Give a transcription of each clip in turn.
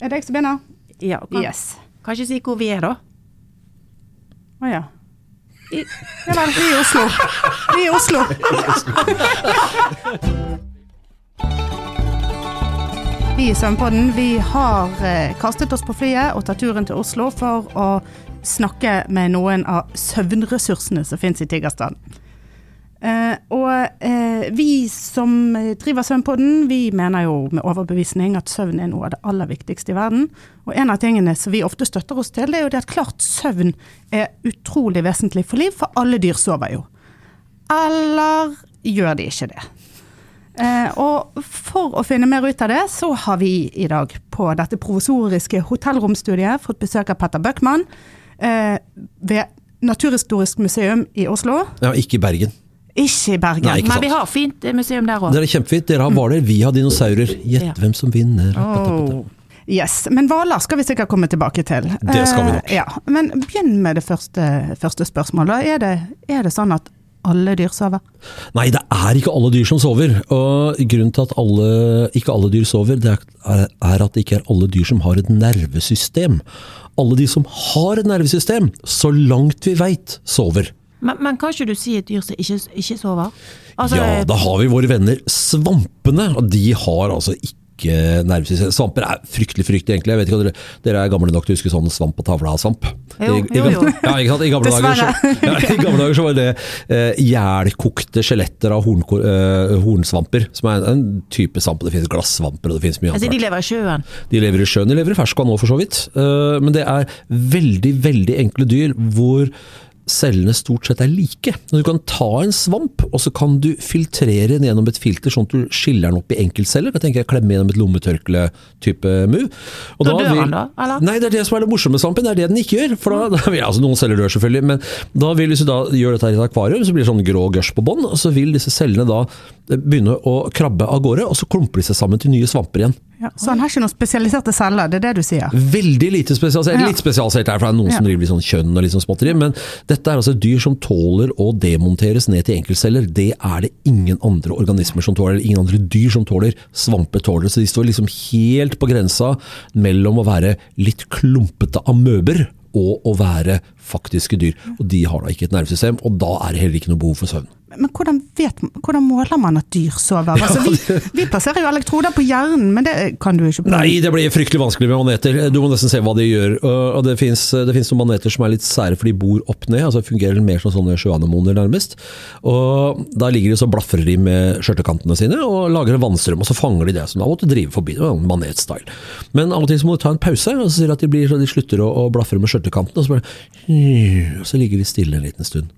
Er det jeg som begynner? Ja, kan, Yes. kan ikke si hvor vi er, da. Å ja. I, ja vel, vi er i Oslo. Vi er i Oslo. Vi i Søvnpodden vi har eh, kastet oss på flyet og tatt turen til Oslo for å snakke med noen av søvnressursene som finnes i Tiggerstad. Eh, og eh, vi som driver Søvnpodden, vi mener jo med overbevisning at søvn er noe av det aller viktigste i verden. Og en av tingene som vi ofte støtter oss til, det er jo det at klart søvn er utrolig vesentlig for liv, for alle dyr sover jo. Eller gjør de ikke det? Eh, og for å finne mer ut av det, så har vi i dag på dette provisoriske hotellromstudiet fått besøk av Petter Bøckmann ved Naturhistorisk museum i Oslo. Ja, ikke i Bergen. Ikke i Bergen. Nei, ikke Men vi har fint museum der òg. Det er kjempefint. Dere har hvaler, vi har dinosaurer. Gjett Ja. hvem som vinner. Oh. Yes, Men hvaler skal vi sikkert komme tilbake til. Det skal vi nok. Eh, ja. Men begynn med det første, første spørsmålet. Er det, er det sånn at alle dyr sover? Nei, det er ikke alle dyr som sover. Og grunnen til at alle, ikke alle dyr sover, det er, er at det ikke er alle dyr som har et nervesystem. Alle de som har et nervesystem, så langt vi veit, sover. Men, men kan ikke du si et dyr som ikke, ikke sover? Altså, ja, da har vi våre venner svampene, og de har altså ikke nervesystem. Svamper er fryktelig fryktelig enkle. Jeg vet ikke om dere, dere er gamle nok til å huske sånn svamp på tavla av svamp? Jo, I- i- jo, jo. Ja, ikke sant? I gamle, dager så, ja, I gamle dager så var det eh, ihjelkokte skjeletter av horn, eh, hornsvamper, som er en type svamp. Det finnes glassvamper og det finnes mye annet. altså, de lever i sjøen. De lever i sjøen, de lever i ferskvann nå for så vidt. Uh, Men det er veldig, veldig enkle dyr hvor cellene stort sett er like. Du kan ta en svamp, og så kan du filtrere den gjennom et filter, sånn at du skiller den opp i enkeltceller. Da tenker jeg klemme gjennom et lommetørkle-type move. Og Da dør den da, eller? Nei, det er det som er det morsomme med svampen. Det er det den ikke gjør. For da, da altså Noen celler dør selvfølgelig, men da vil, hvis du da gjør dette i et akvarium, så blir det sånn grå gørs på bånn, og så vil disse cellene da begynne å krabbe av gårde, og så klumper de seg sammen til nye svamper igjen. Ja, så han har ikke noen spesialiserte celler, det er det du sier? Veldig lite spesialisert. Ja. Litt spesialisert her, for det er noen som driver litt sånn kjønn og litt sånn småtteri, men dette er altså et dyr som tåler å demonteres ned til enkeltceller. Det er det ingen andre organismer som tåler, eller ingen andre dyr som tåler. Svamper tåler det, så de står liksom helt på grensa mellom å være litt klumpete amøber og å være faktiske dyr. Og de har da ikke et nervesystem, og da er det heller ikke noe behov for søvn. Men hvordan, vet, hvordan måler man at dyr sover? Altså, vi, vi plasserer jo elektroder på hjernen, men det kan du ikke på Nei, det blir fryktelig vanskelig med maneter. Du må nesten se hva de gjør. Og det fins noen maneter som er litt sære, for de bor opp ned. altså Fungerer mer som sånne sjøanemoner, nærmest. Og Da ligger de så blafrer de med skjørtekantene sine og lager en vannstrøm, og så fanger de det som da måtte drive forbi. Manetstyle. Men av og til så må du ta en pause, og så sier de at de, blir, så de slutter å, å blafre med skjørtekantene, og så, bare, og så ligger de stille en liten stund.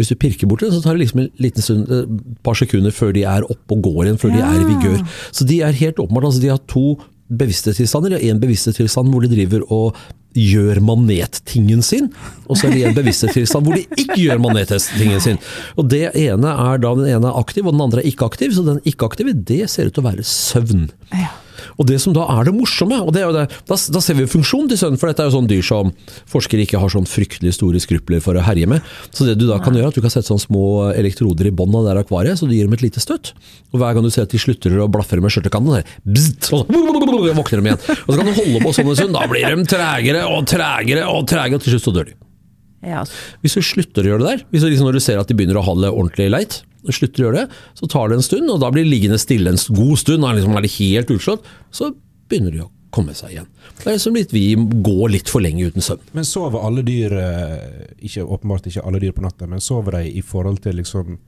Hvis du pirker borti det, så tar det liksom en liten stund, et par sekunder før de er oppe og går igjen, før de er i vigør. Så de er helt åpenbart, altså de har to bevissthetstilstander. De har en bevissthetstilstand hvor de driver og gjør manettingen sin, og så er det en bevissthetstilstand hvor de ikke gjør manettingen sin. Og det ene er da den ene er aktiv, og den andre er ikke aktiv, så den ikke aktive, det ser ut til å være søvn. Ja. Og det som da er det morsomme, og det er jo det, da, da ser vi funksjonen til sønnen, for dette er jo sånn dyr som forskere ikke har sånn fryktelig store skrupler for å herje med. Så det du da kan gjøre, er at du kan sette sånne små elektroder i bånn av det der akvariet, så du gir dem et lite støtt. Og hver gang du ser at de slutter å blafre med skjørtekanten, så er det bzzt, og så våkner de igjen. Og så kan du holde på sånn en stund, da blir de tregere og tregere og tregere, og til slutt så dør de. Ja, Hvis du slutter å gjøre det der, hvis du liksom når du ser at de begynner å ha det ordentlig leit, og slutter å gjøre det, så tar det en stund, og da blir det liggende stille en god stund, og liksom er det helt utslått, så begynner de å komme seg igjen. Det er som litt vi går litt for lenge uten søvn. Men sover alle dyr eh, ikke, Åpenbart ikke alle dyr på natta, men sover de i forhold til liksom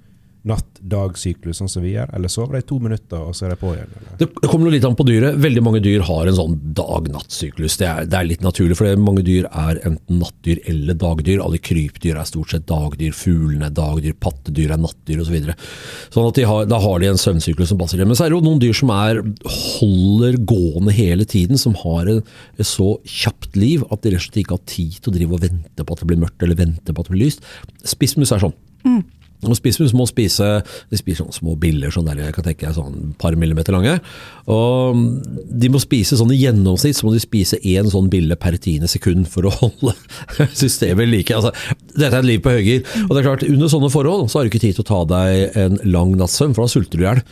natt-dag-syklus, sånn som vi gjør? Eller sover de to minutter, og så er de på igjen? Eller? Det kommer litt an på dyret. Veldig mange dyr har en sånn dag-natt-syklus. Det, det er litt naturlig, for mange dyr er enten nattdyr eller dagdyr. Alle krypdyr er stort sett dagdyr, fuglene er dagdyr, pattedyr er nattdyr osv. Så videre. sånn at har, da har de en søvnsyklus som passer dem. Men så er det jo noen dyr som er, holder gående hele tiden, som har et så kjapt liv at de rett og slett ikke har tid til å drive og vente på at det blir mørkt eller vente på at det blir lyst. Spissmus er sånn. Og Spissmus må spise de spiser sånne små biller, sånn der, jeg kan tenke deg sånn par millimeter lange. Og De må spise sånn i gjennomsnitt så må de spise én sånn bille per tiende sekund for å holde systemet like. Altså, dette er et liv på høygir. Og det er klart, Under sånne forhold så har du ikke tid til å ta deg en lang natts søvn, for da sulter du i hjel.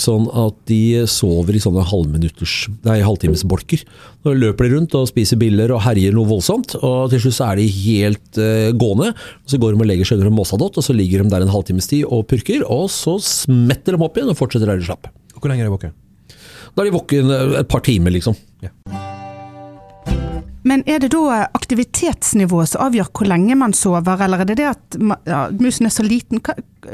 Sånn at de sover i sånne halvminutters, nei, halvtimesbolker. Nå løper de rundt og spiser biller og herjer noe voldsomt, og til slutt så er de helt uh, gående. Så går de og legger seg under en mossadott, og så ligger de der en halvtimes tid og purker, og så smetter de opp igjen og fortsetter der de slapp. Hvor lenge er de våkne? Da er de våken eh, et par timer, liksom. Men er det da aktivitetsnivået som avgjør hvor lenge man sover, eller er det det at ja, musen er så liten?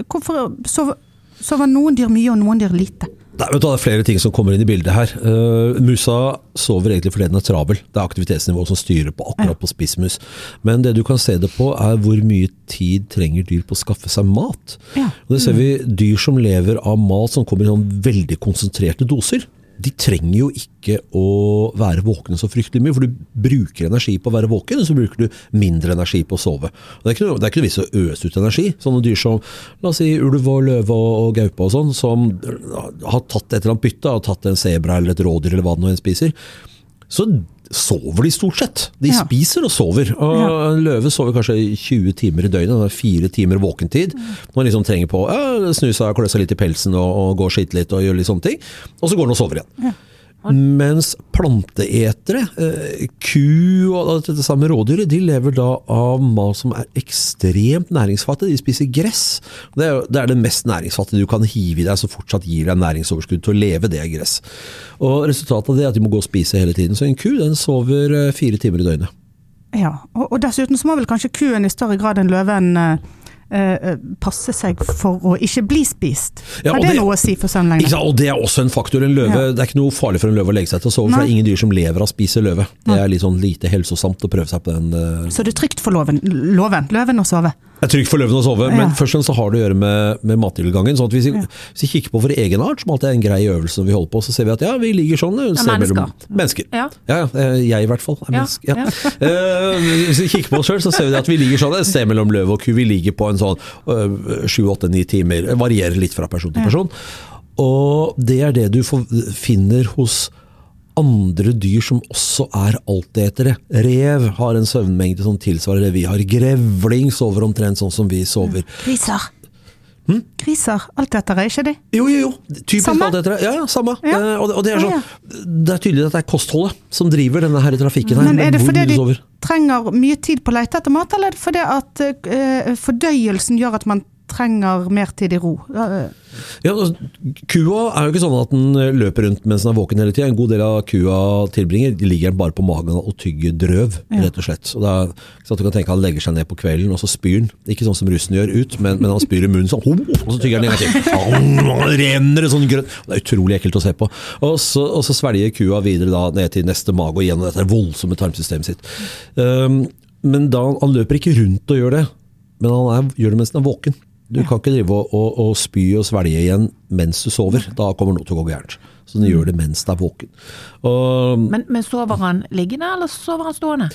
Hvorfor sover, sover noen dyr mye og noen dyr lite? Nei, men det er flere ting som kommer inn i bildet her. Uh, musa sover egentlig fordi den er travel. Det er aktivitetsnivået som styrer på akkurat på spissmus. Men det du kan se det på, er hvor mye tid trenger dyr på å skaffe seg mat. Ja. Og det ser vi dyr som lever av mat som kommer i sånn veldig konsentrerte doser. De trenger jo ikke å være våkne så fryktelig mye, for du bruker energi på å være våken, og så bruker du mindre energi på å sove. Det er ikke noe, det noe vits å øse ut energi. Sånne dyr som la oss si ulv og løve og gaupe og sånn, som har tatt et eller annet bytte, har tatt en sebra eller et rådyr eller hva det nå enn spiser, så sover de stort sett. De Ja. spiser og sover. Og Ja. En løve sover kanskje 20 timer i døgnet, det er fire timer våkentid. Man liksom trenger på å snu seg, klø seg litt i pelsen og, og gå og skite litt og gjøre litt sånne ting. Og så går den og sover igjen. Mens planteetere, eh, ku og dette samme rådyret, de lever da av mat som er ekstremt næringsfattig. De spiser gress. Det er, det er det mest næringsfattige du kan hive i deg som fortsatt gir deg næringsoverskudd til å leve, det er gress. Og Resultatet av det er at de må gå og spise hele tiden. Så en ku den sover eh, fire timer i døgnet. Ja, og, og dessuten så må vel kanskje kuen i større grad enn løven eh, passe seg for å ikke bli spist. Ja, Har det, det- noe å si for søvnlengde? Og det er også en faktor. En løve, Ja. Det er ikke noe farlig for en løve å legge seg til å sove, for det er ingen dyr som lever av å spise løve. Det er litt sånn lite helsosamt å prøve seg på den. Uh... Så det er trygt for loven, loven, løven å sove? Det er trygt for løven å sove, men først og fremst så har det å gjøre med, med mattilgangen. Sånn at hvis, vi, hvis vi kikker på vår egen art, som alltid er en grei øvelse når vi holder på, så ser vi at ja, vi ligger sånn. Ja, mennesker. Mennesker. Ja. Ja, ja, jeg i hvert fall er menneske. Eh, hvis vi kikker på oss sjøl, så ser vi at vi ligger sånn et sted mellom løv og ku. Vi ligger på en sånn sju, åtte, ni timer. Varierer litt fra person til person. Og det er det du finner hos andre dyr som også er altetere. Rev har en søvnmengde som tilsvarer det vi har. Grevling sover omtrent sånn som vi sover. Griser. Hm? Griser, Altetere, er ikke de? Jo, jo, jo. Typisk Samme? altetere. Ja, ja, samme. Ja. Eh, og, det, og det er Ja, sånn Det er tydelig at det er kostholdet som driver denne her trafikken her. Men er det fordi de sover. trenger mye tid på å lete etter mat, eller er det fordi at uh, fordøyelsen gjør at man trenger mer tid i ro? Ja, altså, kua er jo ikke sånn at den løper rundt mens den er våken hele tida. En god del av kua tilbringer ligger bare på magen og tygger drøv, rett og slett. Og det er, så at du kan tenke Han legger seg ned på kvelden og så spyr han. Ikke sånn som russen gjør ut, men, men han spyr i munnen sånn, og så tygger han en gang til. Au, renner sånn grønt. Det er utrolig ekkelt å se på. Og så, og så svelger kua videre da ned til neste mage og gjennom dette voldsomme tarmsystemet sitt. Um, men da, han løper ikke rundt og gjør det, men han er, gjør det mens han er våken. Du kan ikke drive og, og, og spy og svelge igjen mens du sover. Da kommer noe til å gå gærent. Så den gjør det mens du er våken. Og, Men, men sover han liggende, eller sover han stående?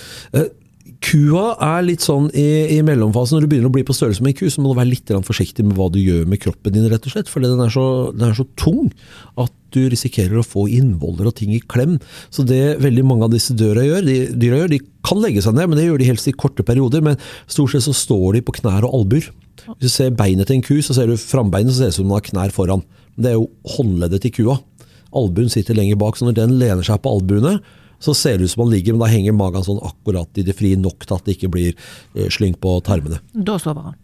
Kua er litt sånn i, i mellomfasen. Når du begynner å bli på størrelse med en ku, så må du være litt forsiktig med hva du gjør med kroppen din, rett og slett. For den er, så, den er så tung at du risikerer å få innvoller og ting i klem. Så det veldig mange av disse dyra gjør, de, gjør, de kan legge seg ned, men det gjør de helst i korte perioder. Men stort sett så står de på knær og albuer. Hvis du ser beinet til en ku, så ser du frambeinet, så ser det ut som den har knær foran. Det er jo håndleddet til kua. Albuen sitter lenger bak, så når den lener seg på albuene, så ser det ut som han ligger, men da henger magen sånn akkurat i det frie nok til at det ikke blir eh, slyng på tarmene. Da sover han.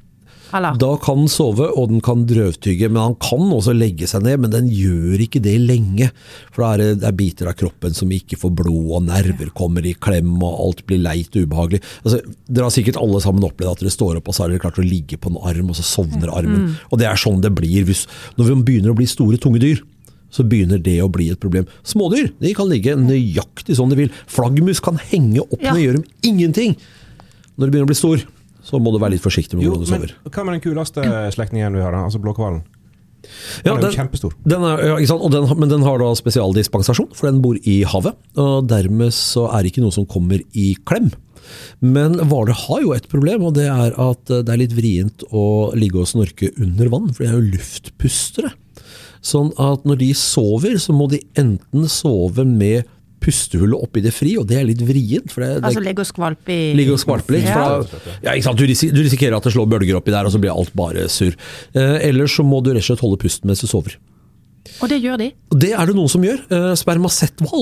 Eller? Da kan den sove, og den kan drøvtygge, men han kan også legge seg ned, men den gjør ikke det lenge. For da er det, det er biter av kroppen som ikke får blod, og nerver kommer i klem, og alt blir leit og ubehagelig. Altså, dere har sikkert alle sammen opplevd at dere står opp, og så har dere klart å ligge på en arm, og så sovner armen. Og det er sånn det blir hvis, når vi begynner å bli store, tunge dyr. Så begynner det å bli et problem. Smådyr de kan ligge nøyaktig sånn de vil. Flaggermus kan henge opp Ja. ned, gjør dem ingenting. Når de begynner å bli stor, så må du være litt forsiktig med hvordan du men sover. hva med den kuleste slektningen vi har, da? altså blåhvalen? Ja, Den er jo kjempestor. Den er, ja, ikke sant? Og den, men den har da spesialdispensasjon, for den bor i havet. Og dermed så er det ikke noe som kommer i klem. Men hvaler har jo et problem, og det er at det er litt vrient å ligge og snorke under vann, for de er jo luftpustere. Sånn at når de sover, så må de enten sove med pustehullet oppe i det fri, og det er litt vrient. For det, det, Altså ligge og skvalpe i Ligge og skvalpe litt. Da, ja, ikke sant? Du, risik du risikerer at det slår bølger oppi der, og så blir alt bare surr. Eh, ellers så må du rett og slett holde pusten mens du sover. Og det gjør de. Det er det noen som gjør. Eh,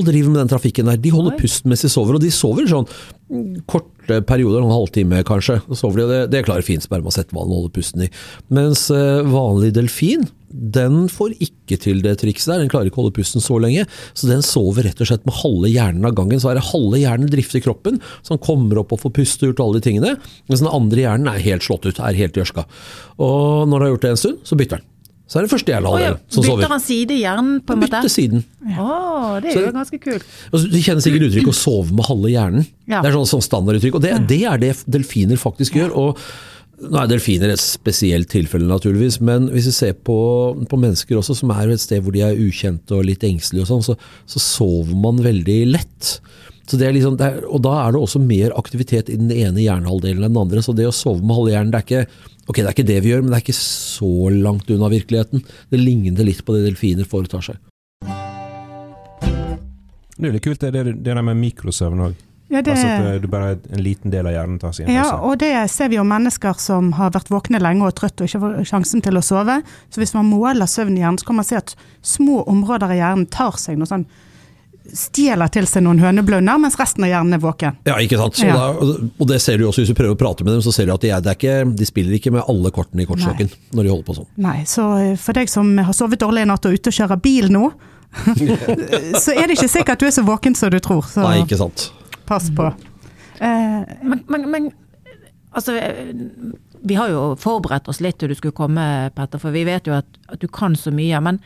driver med den trafikken der. De holder Oi. pusten mens de sover, og de sover sånn mm, korte perioder, en halvtime kanskje. Sover de, og det, det klarer fint spermasetthvalen å holde pusten i. Mens eh, vanlig delfin, den får ikke til det trikset der. Den klarer ikke å holde pusten så lenge, så den sover rett og slett med halve hjernen av gangen. Så er det halve hjernen drifter kroppen, så han kommer opp og får puste og gjort alle de tingene. Mens den andre hjernen er helt slått ut, er helt gjørska. Og når han har gjort det en stund, så bytter han. Så er det første ja, hjernehalvdelen som sover. bytter han side i hjernen, på en måte? Bytter siden. Å, det er jo ganske kult. De kjenner sikkert uttrykk 'å sove med halve hjernen'. Ja. Det er sånn, sånn standarduttrykk. Og det, det er det delfiner faktisk gjør. og nå er delfiner et spesielt tilfelle, naturligvis, men hvis vi ser på, på mennesker også, som er et sted hvor de er ukjente og litt engstelige, og sånn, så, så sover man veldig lett. Så det er liksom, er, og da er det også mer aktivitet i den ene hjernehalvdelen enn den andre. Så det å sove med halve hjernen, det er ikke ok, det er ikke det vi gjør, men det er ikke så langt unna virkeligheten. Det ligner litt på det delfiner foretar seg. Det er litt kult, det, det, det der med mikrosøvn òg. Ja, det, Altså at det, det bare er en liten del av hjernen tar seg inn. ja, og det ser vi jo mennesker som har vært våkne lenge og trøtt og ikke får sjansen til å sove. Så hvis man måler søvn i hjernen, så kan man se at små områder i hjernen tar seg noe sånn Stjeler til seg noen høneblunder, mens resten av hjernen er våken. Ja, ikke sant. Så Ja. Da, og det ser du også hvis du prøver å prate med dem, så ser du at de, er, det er ikke, de spiller ikke med alle kortene i kortstokken når de holder på sånn. Nei, så eh, for deg som har sovet dårlig i natt og er ute og kjører bil nå, så er det ikke sikkert du er så våken som du tror. Så Nei, ikke sant. pass på. Eh, Men, men, men altså Vi har jo forberedt oss litt til du skulle komme, Petter, for vi vet jo at, at du kan så mye. Men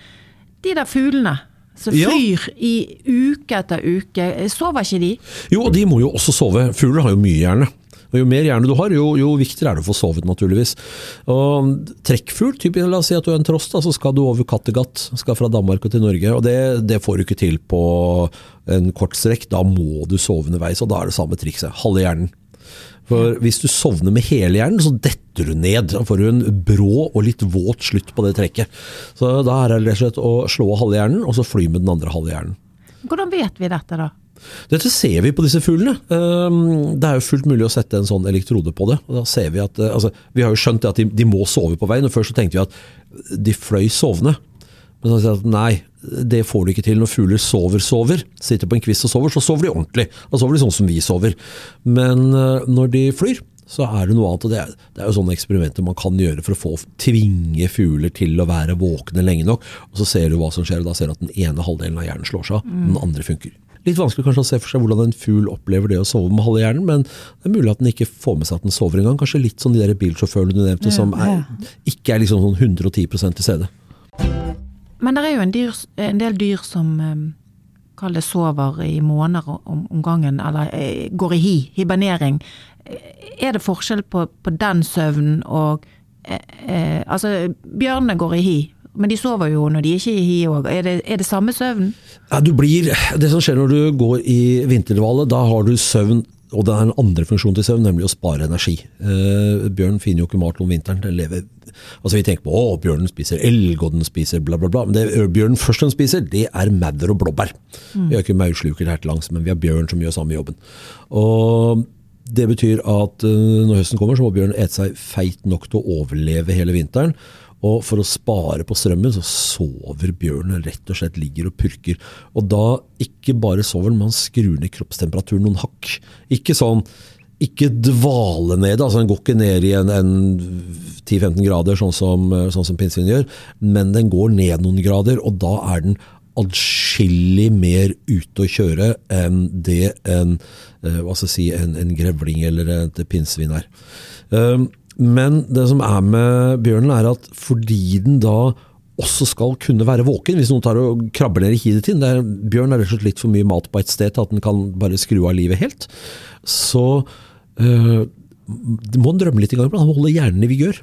de der fuglene som Ja. i uke etter uke, eh, sover ikke de? Jo, og de må jo også sove. Fugler har jo mye hjerne. Og Jo mer hjerne du har, jo, jo viktigere er det å få sovet, naturligvis. Og Trekkfugl, typisk, la oss si at du er en trost, da, så skal du over Kattegat. Skal fra Danmark og til Norge. og det, det får du ikke til på en kort strekk. Da må du sove underveis, og da er det samme trikset. Halve hjernen. For Hvis du sovner med hele hjernen, så detter du ned. Da får du en brå og litt våt slutt på det trekket. Så Da er det rett og slett å slå av halve hjernen, og så fly med den andre halve hjernen. Hvordan vet vi dette, da? Dette ser vi på disse fuglene. Ehm, Det er jo fullt mulig å sette en sånn elektrode på det. og da ser Vi at, eh, altså, vi har jo skjønt at de, de må sove på veien. og Først så tenkte vi at de fløy sovende. Men så sier at nei, det får du ikke til. Når fugler sover, sover, sitter på en kvist og sover, så sover de ordentlig. Da sover de sånn som vi sover. Men eh, når de flyr, så er det noe annet. og Det er, det er jo sånne eksperimenter man kan gjøre for å få tvinge fugler til å være våkne lenge nok. Og så ser du hva som skjer, og da ser du at den ene halvdelen av hjernen slår seg av, den andre funker. Litt vanskelig kanskje å se for seg hvordan en fugl opplever det å sove med halve hjernen, men det er mulig at den ikke får med seg at den sover engang. Kanskje litt som de der bilsjåførene du nevnte, som er, ikke er liksom sånn 110% til stede. Men det er jo en, dyr, en del dyr som eh, kall det sover i måneder om, om gangen, eller eh, går i hi, hibernering. Eh, Er det forskjell på, på den søvnen og eh, eh, Altså, bjørnene går i hi, men de sover jo når de ikke er i hi òg. Er, er det samme søvn? Ja, du blir, det som skjer når du går i vinterdvale, da har du søvn, og det er en andre funksjon til søvn, nemlig å spare energi. Eh, bjørn finner jo ikke mat om vinteren. Den lever, altså Vi tenker på å, bjørnen spiser elg, og den spiser bla, bla, bla. Men det bjørnen først den spiser, det er madder og blåbær. Vi har ikke maursluker her til langs, men vi har bjørn som gjør samme jobben. Og det betyr at når høsten kommer, så må bjørnen ete seg feit nok til å overleve hele vinteren. Og for å spare på strømmen, så sover bjørnen rett og slett ligger og purker. Og da ikke bare sover den, men han skrur ned kroppstemperaturen noen hakk. Ikke sånn ikke dvale ned, altså den går ikke ned i en, en 10-15 grader, sånn som, sånn som pinnsvin gjør, men den går ned noen grader, og da er den adskillig mer ute å kjøre enn det en, eh, hva skal jeg si, en, en grevling eller et pinnsvin er. Um, Men det som er med bjørnen, er at fordi den da også skal kunne være våken, hvis noen tar og krabber ned i hidet ditt Bjørn er, rett og slett litt for mye mat på et sted til at den kan bare skru av livet helt. Så øh, må den drømme litt i gang, iblant. Holde hjernen i vigør.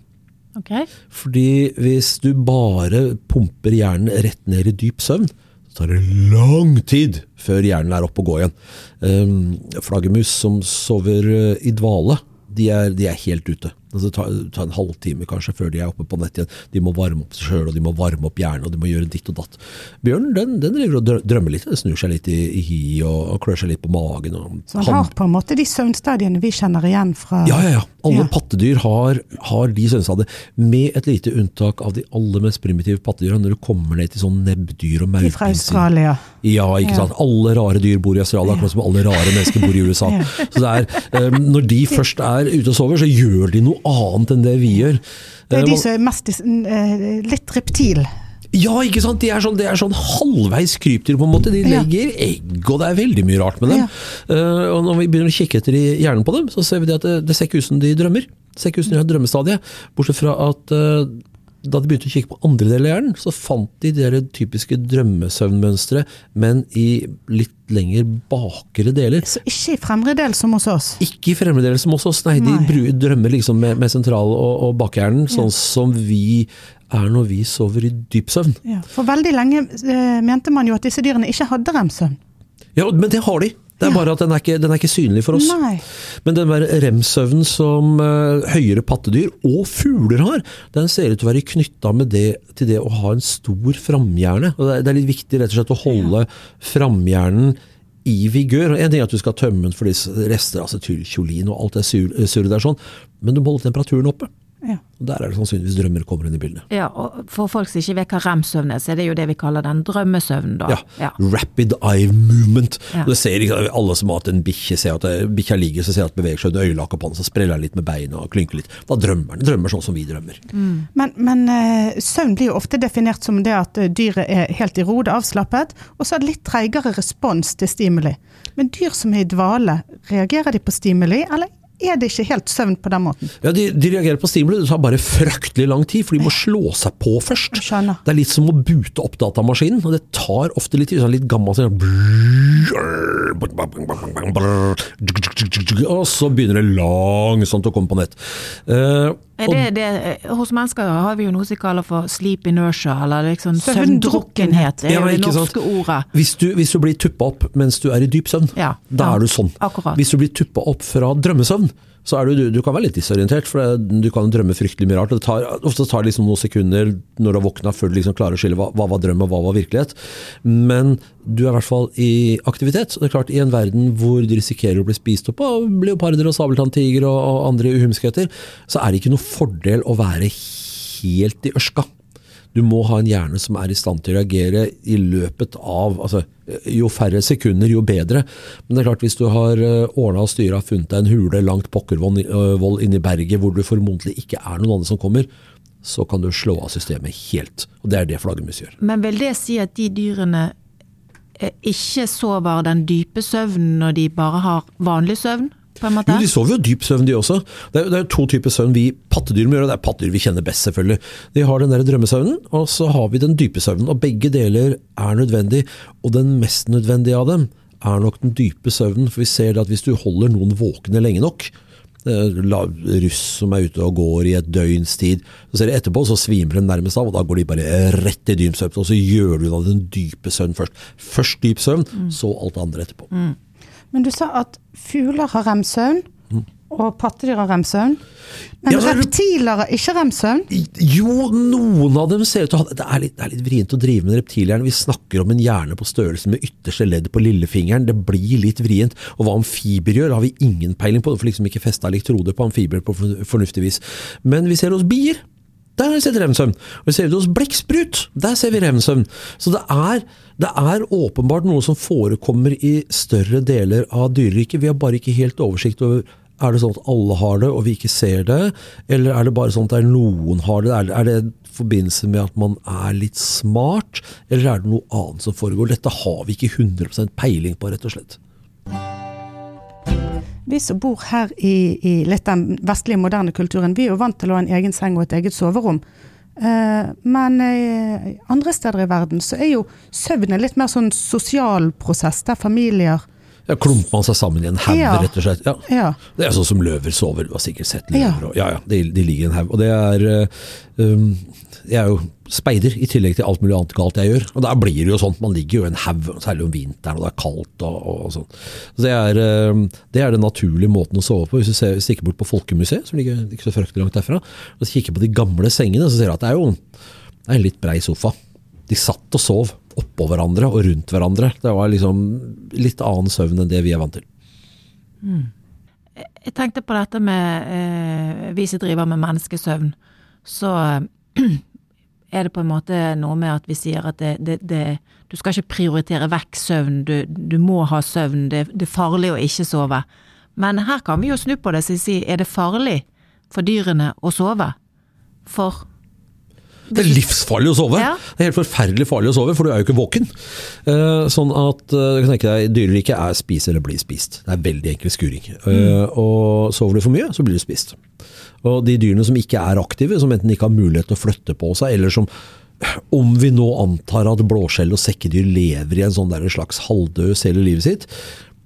Okay. Fordi hvis du bare pumper hjernen rett ned i dyp søvn, så tar det lang tid før hjernen er oppe og går igjen. Um, flaggermus som sover øh, i dvale, de er, de er helt ute. Altså, det tar en halvtime kanskje før de er oppe på nett igjen. De må varme opp seg sjøl, og de må varme opp hjernen, og de må gjøre ditt og datt. Bjørnen den, den driver og drømmer litt. Den snur seg litt i, i hi og, og klør seg litt på magen. Og, Så han har på en måte de søvnstadiene vi kjenner igjen fra ja, ja, ja. Alle Ja. pattedyr har, har de søvnstadiene. med et lite unntak av de aller mest primitive pattedyra. Når du kommer ned til sånn nebbdyr og de fra. Australia. Ja, ikke Ja. sant. Alle rare dyr bor i Australia, akkurat som alle rare mennesker bor i USA. Så det er, um, Når de først er ute og sover, så gjør de noe annet enn det vi gjør. Det Eh, er de som er mest eh, litt reptil. Ja, ikke sant. De er sånn, det er sånn halvveis krypdyr, på en måte. De Ja. legger egg, og det er veldig mye rart med dem. Eh, og når vi begynner å kikke etter i hjernen på dem, så ser vi det at det, det ser ikke ut som de drømmer. Det ser ikke ut som de har drømmestadie. Bortsett fra at eh, da de begynte å kikke på andre deler av hjernen, så fant de de typiske drømmesøvnmønstre, men i litt lenger bakre deler. Så ikke i fremre del som hos oss. Ikke i fremre deler som hos oss, nei. Nei. De drømmer liksom med, med sentral- og, og bakhjernen, sånn som vi er når vi sover i dyp søvn. Ja. For veldig lenge eh, mente man jo at disse dyrene ikke hadde remsøvn. Ja, men det har de. Det er Ja. bare at den er, ikke, den er ikke synlig for oss. Nei. Men den der rem-søvnen som uh, høyere pattedyr og fugler har, den ser ut til å være knytta til det å ha en stor framhjerne. Det, er, det er litt viktig rett og slett å holde framhjernen i vigør. En ting er at du skal tømme den for disse rester av acetylkjolin og alt det sur- surret der, sånn, men du må holde temperaturen oppe. Ja. Og Der er det sannsynligvis drømmer kommer inn i bildet. Ja, og for folk som ikke vet hva rem-søvn er, så er det jo det vi kaller den drømmesøvnen, da. Ja. Ja. Rapid eye movement. Ja. Og Det ser Alle som har hatt en bikkje, ser at bikkja ligger så ser at beveger seg under øyelokket på den, så spreller den litt med beina og klynker litt. Da drømmer den. Drømmer sånn som vi drømmer. Men, men eh, søvn blir jo ofte definert som det at eh, dyret er helt i ro, det er avslappet, og så er det litt treigere respons til stimuli. Men dyr som er i dvale, reagerer de på stimuli, eller er det ikke helt søvn på den måten? Ja, de, de reagerer på stimuli. Det tar bare fryktelig lang tid, for de må slå seg på først. Det er litt som å bute opp datamaskinen, og det tar ofte litt tid. Sånn litt gammel sånn Og så begynner det langsomt å komme på nett. Eh, Er det, det, hos mennesker har vi jo noe som vi kaller for sleep inertia, eller liksom Søvndrukkenhet. er Ja, jo det norske ordet. Hvis du, hvis du blir tuppa opp mens du er i dyp søvn, Ja, da ja, er du sånn. akkurat. Hvis du blir tuppa opp fra drømmesøvn, så er du, du, kan være litt disorientert, for du kan drømme fryktelig mye rart. og Det tar, ofte tar det liksom noen sekunder når du har våkna før du liksom klarer å skille hva, hva var drøm og hva var virkelighet. Men du er i hvert fall i aktivitet. og det er klart I en verden hvor du risikerer å bli spist opp av leoparder og sabeltanntiger og, og andre uhumskheter, så er det ikke noe fordel å være helt i ørska. Du må ha en hjerne som er i stand til å reagere i løpet av altså, Jo færre sekunder, jo bedre. Men det er klart, hvis du har ordna og styra, funnet deg en hule langt pokkervoll inne inni berget hvor du formodentlig ikke er noen andre som kommer, så kan du slå av systemet helt. Og det er det flaggermus gjør. Men vil det si at de dyrene eh, ikke sover den dype søvnen når de bare har vanlig søvn, på en måte? Jo, de sover jo dyp søvn, de også. Det er, det er to typer søvn vi pattedyr må gjøre, og det er pattedyr vi kjenner best, selvfølgelig. De har den der drømmesøvnen, og så har vi den dype søvnen. Og begge deler er nødvendig, og den mest nødvendige av dem er nok den dype søvnen. For vi ser at hvis du holder noen våkne lenge nok, eh, russ som er ute og går i et døgns tid, så ser de etterpå, så svimer de nærmest av, og da går de bare rett i dyp søvn. Og så gjør du da den dype søvn først. Først dyp søvn, så alt det andre etterpå. Men du sa at fugler har remsøvn, og pattedyr har remsøvn. Men Ja, er reptiler har ikke remsøvn. Jo, noen av dem ser ut til å ha Det er litt, det er litt vrient å drive med reptilhjerne. Vi snakker om en hjerne på størrelse med ytterste ledd på lillefingeren. Det blir litt vrient. Og hva amfibier gjør, har vi ingen peiling på. Det får liksom ikke festa elektroder på amfibier på fornuftig vis. Men vi ser hos bier. Der har vi sett remsøvn. Og vi ser det hos blekksprut. Der ser vi remsøvn. Så det er, det er åpenbart noe som forekommer i større deler av dyreriket. Vi har bare ikke helt oversikt over er det sånn at alle har det, og vi ikke ser det? Eller er det bare sånn at noen har det? Er det, i forbindelse med at man er litt smart, eller er det noe annet som foregår? Dette har vi ikke 100% peiling på, rett og slett. Vi som bor her i, i litt den vestlige, moderne kulturen, vi er jo vant til å ha en egen seng og et eget soverom. Eh, men eh, andre steder i verden så er jo søvn en litt mer sånn sosial prosess, der familier Ja, Klumper man seg sammen i en haug, Ja. rett og slett. Ja. Ja. Det er sånn som løver sover, du har sikkert sett løver. Ja. Og, ja, ja, de, de ligger i en haug. Og det er eh, um, Jeg er jo speider, i tillegg til alt mulig annet galt jeg gjør. Og da blir det jo sånn, man ligger jo i en haug, særlig om vinteren og det er kaldt og, og, sånn. Så det er, eh, det er den naturlige måten å sove på. Hvis du ser, stikker bort på Folkemuseet, som ligger ikke så fryktelig langt derfra, og kikker på de gamle sengene, så ser du at det er jo det er en litt brei sofa. De satt og sov oppå hverandre og rundt hverandre. Det var liksom litt annen søvn enn det vi er vant til. Jeg tenkte på dette med eh, vi som driver med menneskesøvn. Så er det på en måte noe med at vi sier at det, det, det, du skal ikke prioritere vekk søvn, du, du må ha søvn, det, er farlig å ikke sove. Men her kan vi jo snu på det og si er det farlig for dyrene å sove? For Det er livsfarlig å sove. Ja. Det er helt forferdelig farlig å sove, for du er jo ikke våken. Eh, sånn at eh, du kan tenke deg, dyreriket er spise eller bli spist. Det er veldig enkel skuring. Mm. og sover du for mye, så blir du spist. Og de dyrene som ikke er aktive, som enten ikke har mulighet til å flytte på seg, eller som om vi nå antar at blåskjell og sekkedyr lever i en sånn slags halvdød hele livet sitt,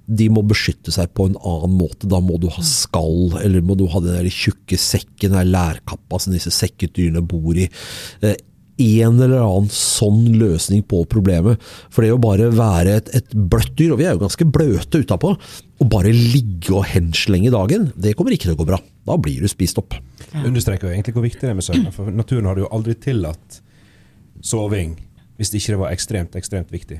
de må beskytte seg på en annen måte. Da må du ha skall, eller må du ha den der tjukke sekken, den der lærkappa som disse sekketdyrene bor i. Eh, en eller annen sånn løsning på problemet. For det å bare være et, et bløtt dyr, og vi er jo ganske bløte utapå, og bare ligge og henslenge dagen, det kommer ikke til å gå bra. Da blir du spist opp. Det understreker jo egentlig hvor viktig det er med søvn. For naturen hadde jo aldri tillatt soving hvis det ikke var ekstremt, ekstremt viktig.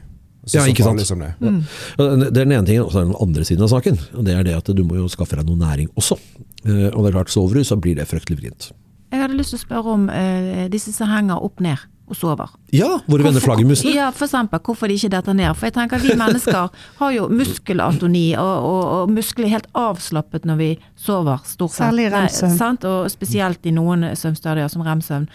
Ja, ikke sant? Liksom det. Ja, Det er den ene tingen, og så er det den andre siden av saken. og Det er det at du må jo skaffe deg noe næring også. Eh, Og det er klart, sover du, så blir det fryktelig vrient. Jeg hadde lyst til å spørre om uh, disse som henger opp ned og sover. Ja, våre venner flaggermusene. Ja, for eksempel. Hvorfor de ikke detter ned. For jeg tenker vi mennesker har jo muskelatoni, og, og, og muskler er helt avslappet når vi sover, stort sett. Særlig sant? Og spesielt i noen søvnstadier som rem-søvn.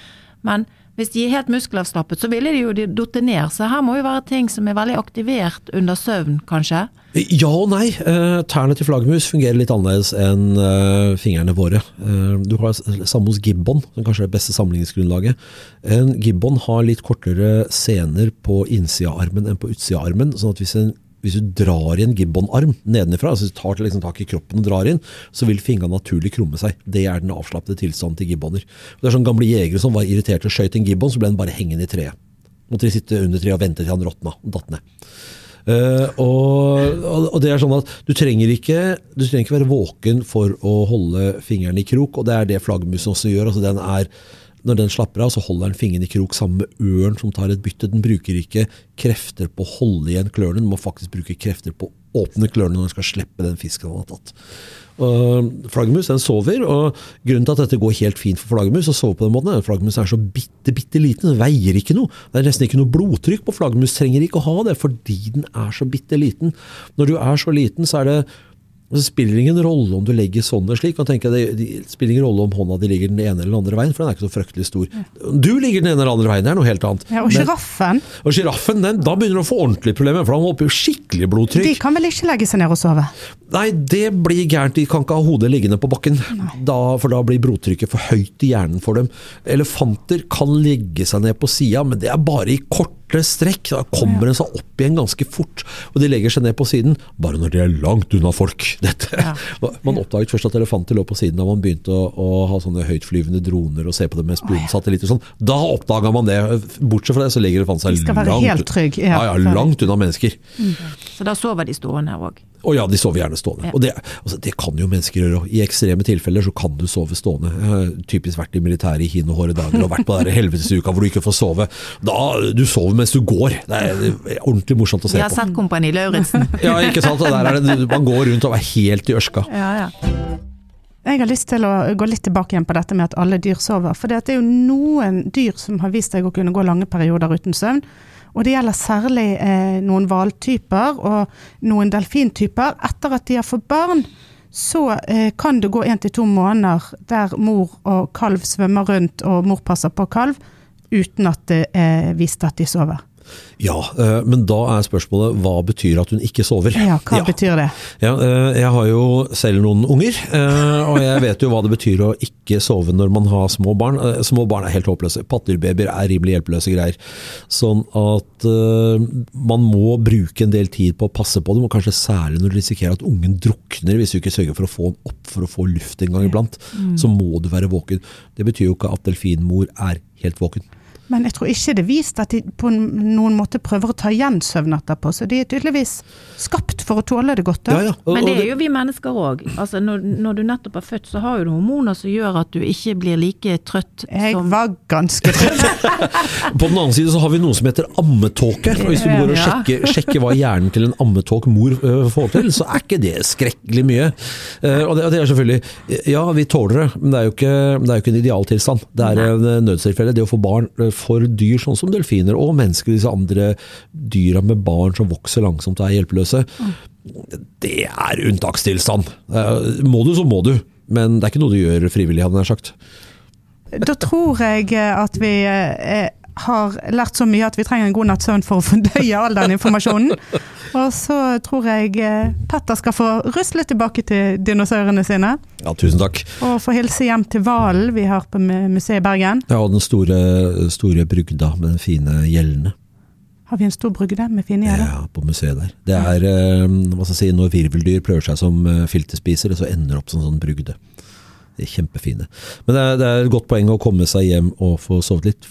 Men hvis de er helt muskelavslappet, så ville de jo datt ned. Så her må jo være ting som er veldig aktivert under søvn, kanskje. Ja og nei. Eh, Tærne til flaggermus fungerer litt annerledes enn eh, fingrene våre. Eh, Du har samme hos gibbon, som kanskje er det beste sammenligningsgrunnlaget. En gibbon har litt kortere sener på innsida av armen enn på utsida av armen. sånn at hvis, en, hvis du drar i en gibbonarm nedenifra, altså tar liksom tak i kroppen og drar inn, så vil fingrene naturlig krumme seg. Det er den avslappede tilstanden til gibboner. Det er sånn gamle jegere som var irriterte og skøyt en gibbon, så ble den bare hengende i treet. Måtte de sitte under treet og vente til han råtna og datt ned. Uh, og- og det er sånn at du trenger, ikke, du trenger ikke være våken for å holde fingeren i krok, og det er det flaggermusen også gjør. Altså den er, når den slapper av, så holder den fingeren i krok sammen med ørn som tar et bytte. Den bruker ikke krefter på å holde igjen klørne, den må faktisk bruke krefter på å åpne klørne når den skal slippe den fisken den har tatt. Og Flaggermus den sover, og grunnen til at dette går helt fint for flaggermus, å sove på den måten, er at flaggermus er så bitte, bitte liten. Den veier ikke noe. Det er nesten ikke noe blodtrykk på flaggermus. Trenger ikke å ha det, fordi den er så bitte liten. Når du er så liten, så er det det spiller ingen rolle om du legger sånn eller slik. og tenker, det, det spiller ingen rolle om hånda di ligger den ene eller den andre veien, for den er ikke så fryktelig stor. Du ligger den ene eller andre veien, det er noe helt annet. Ja, og Men- sjiraffen, og sjiraffen, den- da begynner du å få ordentlige problemer, for han håper jo skikkelig blodtrykk. de kan vel ikke legge seg ned og sove? Nei, det blir gærent. De kan ikke ha hodet liggende på bakken, da, for da blir blodtrykket for høyt i hjernen for dem. Elefanter kan legge seg ned på sida, men det er bare i korte strekk. Da kommer den seg opp igjen ganske fort, og de legger seg ned på siden bare når de er langt unna folk. Dette. Man oppdaget først at elefanter lå på siden da man begynte å, å ha sånne høytflyvende droner og se på dem med spionsatellitter. Sånn. Da oppdaga man det. Bortsett fra det så legger elefanten seg langt, trygg, ja. ja, ja, langt unna mennesker. Så da sover de stående òg. Å ja, de sover gjerne stående. Ja. Og det, altså, det kan jo mennesker gjøre. I ekstreme tilfeller så kan du sove stående. Jeg har typisk vært i militæret i hin og håre dager og vært på den helvetesuka hvor du ikke får sove. Da, Du sover mens du går. Det er ordentlig morsomt å se på. Vi har sett Kompani Lauritzen. Ja, ikke sant? Der er det, man går rundt og er helt i ørska. ja, ja. Jeg har lyst til å gå litt tilbake igjen på dette med at alle dyr sover. For det er jo noen dyr som har vist seg å kunne gå lange perioder uten søvn. Og det gjelder særlig eh, noen hvaltyper og noen delfintyper. Etter at de har fått barn, så eh, kan det gå én til to måneder der mor og kalv svømmer rundt og mor passer på kalv, uten at det er vist at de sover. Ja, eh, men da er spørsmålet hva betyr at hun ikke sover? Ja, hva betyr det? Ja, eh, jeg har jo selv noen unger, eh, og jeg vet jo hva det betyr å ikke sove når man har små barn. Små barn er helt håpløse. Patterbabyer er rimelig hjelpeløse greier. Sånn at man må bruke en del tid på å passe på dem, og kanskje særlig når du risikerer at ungen drukner hvis du ikke sørger for å få dem opp for å få luft en gang iblant. Så må du være våken. Det betyr jo ikke at delfinmor er helt våken. Men jeg tror ikke det er vist at de på noen måte prøver å ta igjen søvn etterpå, så de er tydeligvis skapt for å tåle det godt. Ja, ja. og- Men det er jo vi mennesker òg. Altså, når, når du nettopp er født, så har jo du hormoner som gjør at du ikke blir like trøtt Jeg som var ganske trøtt. På den annen side så har vi noe som heter ammetåke. Og hvis du går og sjekker, sjekker hva hjernen til en ammetåk mor får til, så er ikke det skrekkelig mye. Eh, og, det, og det er selvfølgelig Ja, vi tåler det, men det er jo ikke, det er jo ikke en idealtilstand. Det er en nødstilfelle. Det å få barn for dyr sånn som delfiner og mennesker, disse andre dyra med barn som vokser langsomt og er hjelpeløse, det er unntakstilstand. Eh, Må du, så må du. Men det er ikke noe du gjør frivillig, hadde jeg sagt. Da tror jeg at vi eh, har lært så mye at vi trenger en god natts søvn for å fordøye all den informasjonen. Og så tror jeg eh, Petter skal få rusle tilbake til dinosaurene sine. Ja, tusen takk. Og få hilse hjem til hvalen vi har på museet i Bergen. Ja, og den store, store brygda med den fine gjellene. Har vi en stor brygde med fine gjerder? Ja, på museet der. Det er eh, hva skal jeg si, når virveldyr prøver seg som eh, filterspisere, så ender det opp som sånn brugde. De er kjempefine. Men det er, det er et godt poeng å komme seg hjem og få sovet litt,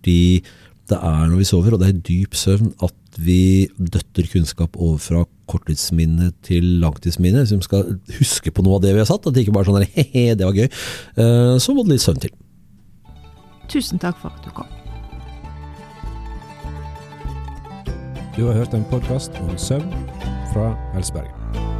fordi det er når vi sover, og det er dyp søvn, at vi døtter kunnskap over fra korttidsminne til langtidsminne. Hvis vi skal huske på noe av det vi har satt, at det ikke bare er sånn he-he, det var gøy. Eh, Så må det litt søvn til. Tusen takk for at du kom. Du har hørt en podkast om søvn fra Helsebergen.